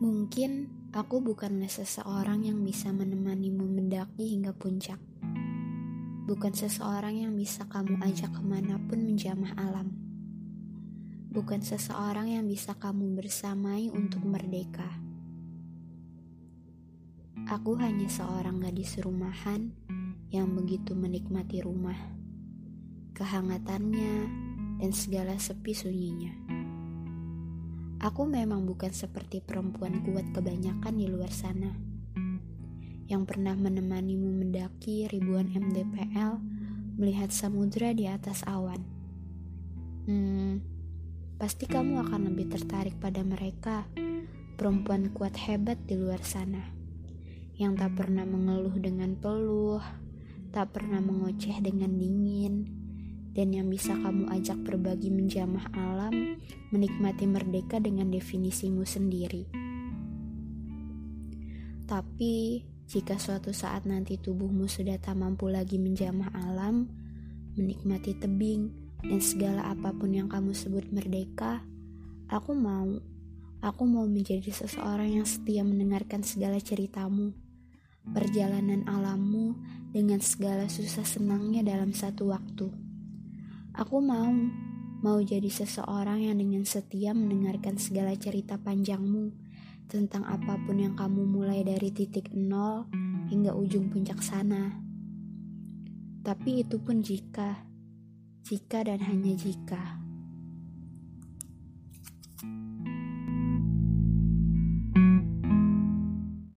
Mungkin aku bukanlah seseorang yang bisa menemanimu mendaki hingga puncak. Bukan seseorang yang bisa kamu ajak ke mana pun menjamah alam. Bukan seseorang yang bisa kamu bersamai untuk merdeka. Aku hanya seorang gadis rumahan yang begitu menikmati rumah, kehangatannya, dan segala sepi sunyinya. Aku memang bukan seperti perempuan kuat kebanyakan di luar sana yang pernah menemanimu mendaki ribuan MDPL melihat samudra di atas awan. Hmm, pasti kamu akan lebih tertarik pada mereka, perempuan kuat hebat di luar sana, yang tak pernah mengeluh dengan peluh, tak pernah mengoceh dengan dingin, dan yang bisa kamu ajak berbagi menjamah alam, menikmati merdeka dengan definisimu sendiri. Tapi, jika suatu saat nanti tubuhmu sudah tak mampu lagi menjamah alam, menikmati tebing, dan segala apa pun yang kamu sebut merdeka, aku mau. Aku mau menjadi seseorang yang setia mendengarkan segala ceritamu, perjalanan alammu dengan segala susah senangnya dalam satu waktu. Aku mau, mau jadi seseorang yang dengan setia mendengarkan segala cerita panjangmu tentang apa pun yang kamu mulai dari titik nol hingga ujung puncak sana. Tapi itu pun jika, jika dan hanya jika.